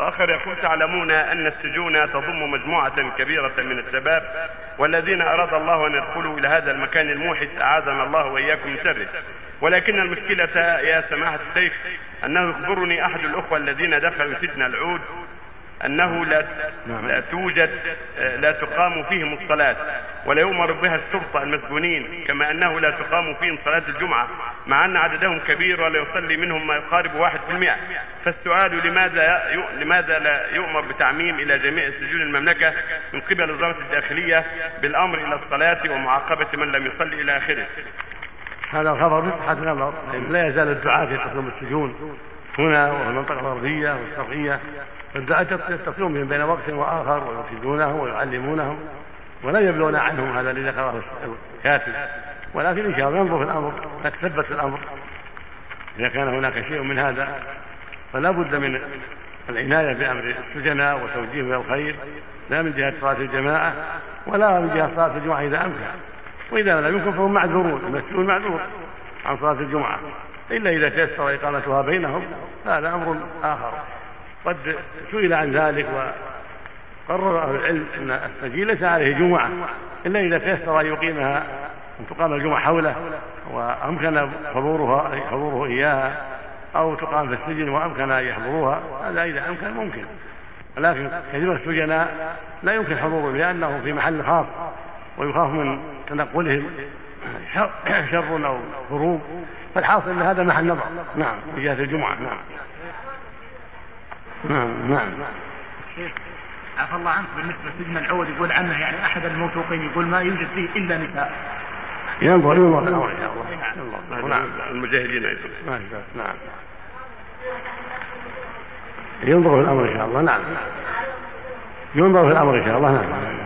وآخر يقول تعلمون أن السجون تضم مجموعة كبيرة من الشباب والذين أراد الله أن يدخلوا إلى هذا المكان الموحش أعاذنا الله وإياكم من شره ولكن المشكلة يا سماحة الشيخ أنه يخبرني أحد الأخوة الذين دخلوا سجن العود أنه لا نعم. لا توجد لا تقام فيهم الصلاة ولا يؤمر بها الشرطة المسجونين كما أنه لا تقام فيهم صلاة الجمعة مع أن عددهم كبير ولا يصلي منهم ما يقارب واحد في المئة. فالسؤال لماذا لماذا لا يؤمر بتعميم إلى جميع سجون المملكة من قبل وزاره الداخلية بالأمر إلى الصلاة ومعاقبة من لم يصلي إلى آخره؟ هذا الخبر بصحة الأمر لا يزال الدعاة يتصلون بالسجون هنا وفي المنطقة الغربية والشرقية فالدعاة يتصلون بهم بين وقت وآخر ويرشدونهم ويعلمونهم ولا يبلغون عنهم هذا الذي ذكره الكاتب. ولكن إن شاء الله ينظر في الأمر يتثبت في الأمر. إذا كان هناك شيء من هذا فلا بد من العناية بأمر السجناء وتوجيههم إلى الخير لا من جهة صلاة الجماعة ولا من جهة صلاة الجمعة إذا أمكن. وإذا لم يكن فهم معذورون المسجون معذور عن صلاة الجمعة إلا إذا تيسر إقامتها بينهم هذا أمر آخر. قد سئل عن ذلك وقرر أهل العلم أن السجين ليس عليه جمعة إلا إذا تيسر أن يقيمها أن تقام الجمعة حوله وأمكن حضورها حضوره إياها أو تقام في السجن وأمكن أن يحضروها. هذا إذا أمكن ممكن. لكن كثير السجناء لا يمكن حضوره لأنه في محل خاص ويخاف من تنقلهم شر أو هروب. فالحاصل إن هذا محل نظر. نعم في جهه الجمعة. نعم. نعم نعم. عفى الله عنك. بالنسبة لسجن العود يقول عنه يعني أحد الموثوقين يقول ما يوجد فيه إلا نساء. ينظر ينظر. في الامر ان شاء الله نعم. المجاهدين أيضا. نعم. ينظر في الأمر إن شاء الله. نعم. ينظر في الأمر إن شاء الله. نعم.